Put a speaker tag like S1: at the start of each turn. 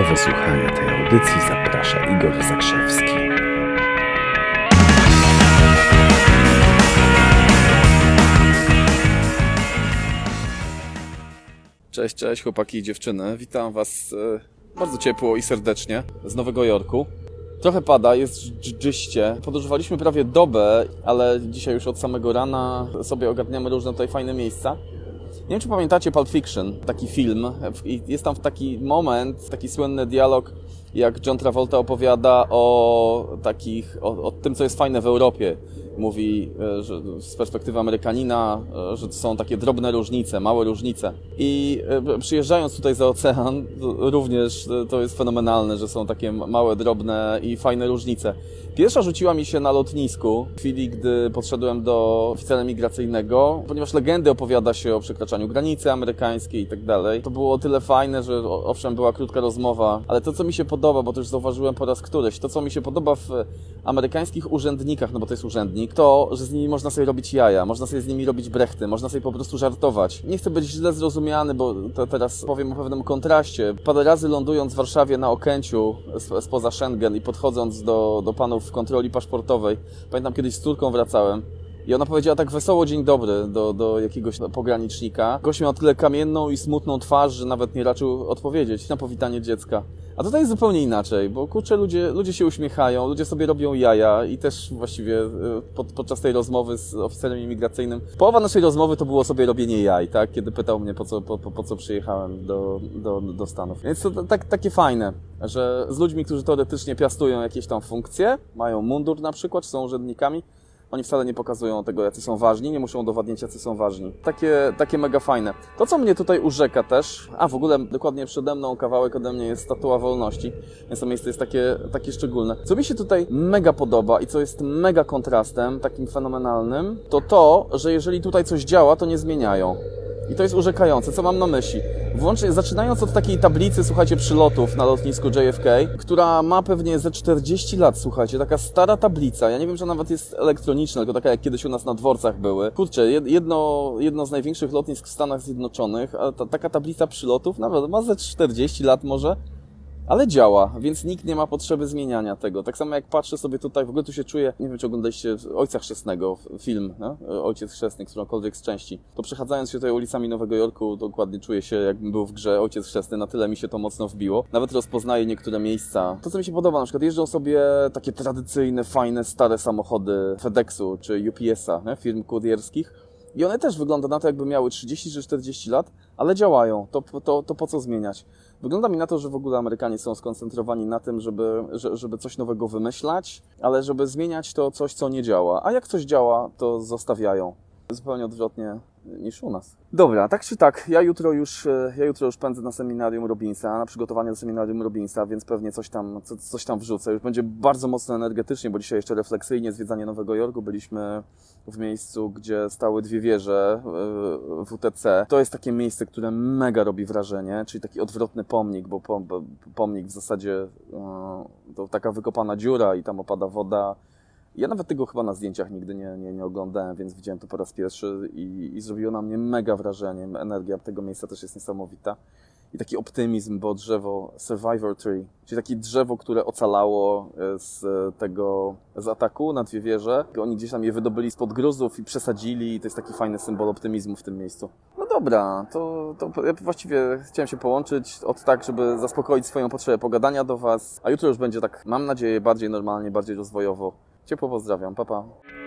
S1: Do wysłuchania tej audycji zaprasza Igor Zakrzewski.
S2: Cześć, cześć chłopaki i dziewczyny. Witam Was e, bardzo ciepło i serdecznie z Nowego Jorku. Trochę pada, jest dż- dżyście. Podróżowaliśmy prawie dobę, ale dzisiaj już od samego rana sobie ogarniamy różne tutaj fajne miejsca. Nie wiem, czy pamiętacie Pulp Fiction, taki film. I jest tam taki moment, taki słynny dialog, jak John Travolta opowiada o takich, o, o tym, co jest fajne w Europie. Mówi e, że z perspektywy Amerykanina, e, że są takie drobne różnice, małe różnice. I e, przyjeżdżając tutaj za ocean, również to jest fenomenalne, że są takie małe, drobne i fajne różnice. Pierwsza rzuciła mi się na lotnisku, w chwili, gdy podszedłem do oficera migracyjnego, ponieważ legendy opowiada się o przekraczaniu granicy amerykańskiej i tak dalej. To było o tyle fajne, że owszem, była krótka rozmowa, ale to, co mi się podoba, bo to już zauważyłem po raz któryś, to, co mi się podoba w amerykańskich urzędnikach, no bo to jest urzędnik, to, że z nimi można sobie robić jaja, można sobie z nimi robić brechty, można sobie po prostu żartować. Nie chcę być źle zrozumiany, bo teraz powiem o pewnym kontraście. Parę razy lądując w Warszawie na Okęciu, sp- spoza Schengen i podchodząc do, do panów w kontroli paszportowej, pamiętam kiedyś z córką wracałem, i ona powiedziała tak wesoło dzień dobry do, do jakiegoś pogranicznika. Gość miał tyle kamienną i smutną twarz, że nawet nie raczył odpowiedzieć na powitanie dziecka. A tutaj jest zupełnie inaczej, bo kurczę, ludzie, ludzie się uśmiechają, ludzie sobie robią jaja i też właściwie y, pod, podczas tej rozmowy z oficerem imigracyjnym, połowa naszej rozmowy to było sobie robienie jaj, tak? Kiedy pytał mnie, po co, po, po, co przyjechałem do, do, do Stanów. Więc to tak, takie fajne, że z ludźmi, którzy teoretycznie piastują jakieś tam funkcje, mają mundur na przykład, są urzędnikami, oni wcale nie pokazują tego, jacy są ważni, nie muszą udowadniać, jacy są ważni. Takie, takie mega fajne. To, co mnie tutaj urzeka też, a w ogóle dokładnie przede mną kawałek ode mnie jest Statua Wolności, więc to miejsce jest takie, takie szczególne. Co mi się tutaj mega podoba i co jest mega kontrastem, takim fenomenalnym, to to, że jeżeli tutaj coś działa, to nie zmieniają. I to jest urzekające. Co mam na myśli? Włącznie, zaczynając od takiej tablicy, słuchajcie, przylotów na lotnisku JFK, która ma pewnie ze 40 lat, słuchajcie, taka stara tablica. Ja nie wiem, że nawet jest elektroniczna, tylko taka jak kiedyś u nas na dworcach były. Kurczę, jed- jedno, jedno z największych lotnisk w Stanach Zjednoczonych, a ta, taka tablica przylotów nawet ma ze 40 lat może. Ale działa, więc nikt nie ma potrzeby zmieniania tego. Tak samo jak patrzę sobie tutaj, w ogóle tu się czuję, nie wiem czy oglądaliście Ojca Chrzestnego, film, no? Ojciec Chrzestny, którąkolwiek z części. To przechadzając się tutaj ulicami Nowego Jorku, dokładnie czuję się jakbym był w grze Ojciec Chrzestny, na tyle mi się to mocno wbiło. Nawet rozpoznaję niektóre miejsca. To co mi się podoba, na przykład jeżdżą sobie takie tradycyjne, fajne, stare samochody FedExu czy UPS-a, firm kurierskich. I one też wygląda na to, jakby miały 30 czy 40 lat, ale działają. To, to, to po co zmieniać? Wygląda mi na to, że w ogóle Amerykanie są skoncentrowani na tym, żeby, że- żeby coś nowego wymyślać, ale żeby zmieniać to coś, co nie działa. A jak coś działa, to zostawiają. Zupełnie odwrotnie niż u nas. Dobra, tak czy tak, ja jutro już, e, ja jutro już pędzę na seminarium Robinsa, na przygotowanie do seminarium Robinsa, więc pewnie coś tam, co, coś tam wrzucę. Już będzie bardzo mocno energetycznie, bo dzisiaj jeszcze refleksyjnie zwiedzanie Nowego Jorku. Byliśmy w miejscu, gdzie stały dwie wieże e, WTC. To jest takie miejsce, które mega robi wrażenie, czyli taki odwrotny pomnik, bo pom, bo pomnik w zasadzie e, to taka wykopana dziura i tam opada woda. Ja nawet tego chyba na zdjęciach nigdy nie, nie, nie oglądałem, więc widziałem to po raz pierwszy i, i zrobiło na mnie mega wrażenie. Energia tego miejsca też jest niesamowita. I taki optymizm, bo drzewo Survivor Tree, czyli takie drzewo, które ocalało e, z tego, z ataku na dwie wieże. Oni gdzieś tam je wydobyli spod gruzów i przesadzili i to jest taki fajny symbol optymizmu w tym miejscu. No dobra, to, to ja właściwie chciałem się połączyć od tak, żeby zaspokoić swoją potrzebę pogadania do Was, a jutro już będzie tak, mam nadzieję, bardziej normalnie, bardziej rozwojowo. Ciepło pozdrawiam, papa. Pa.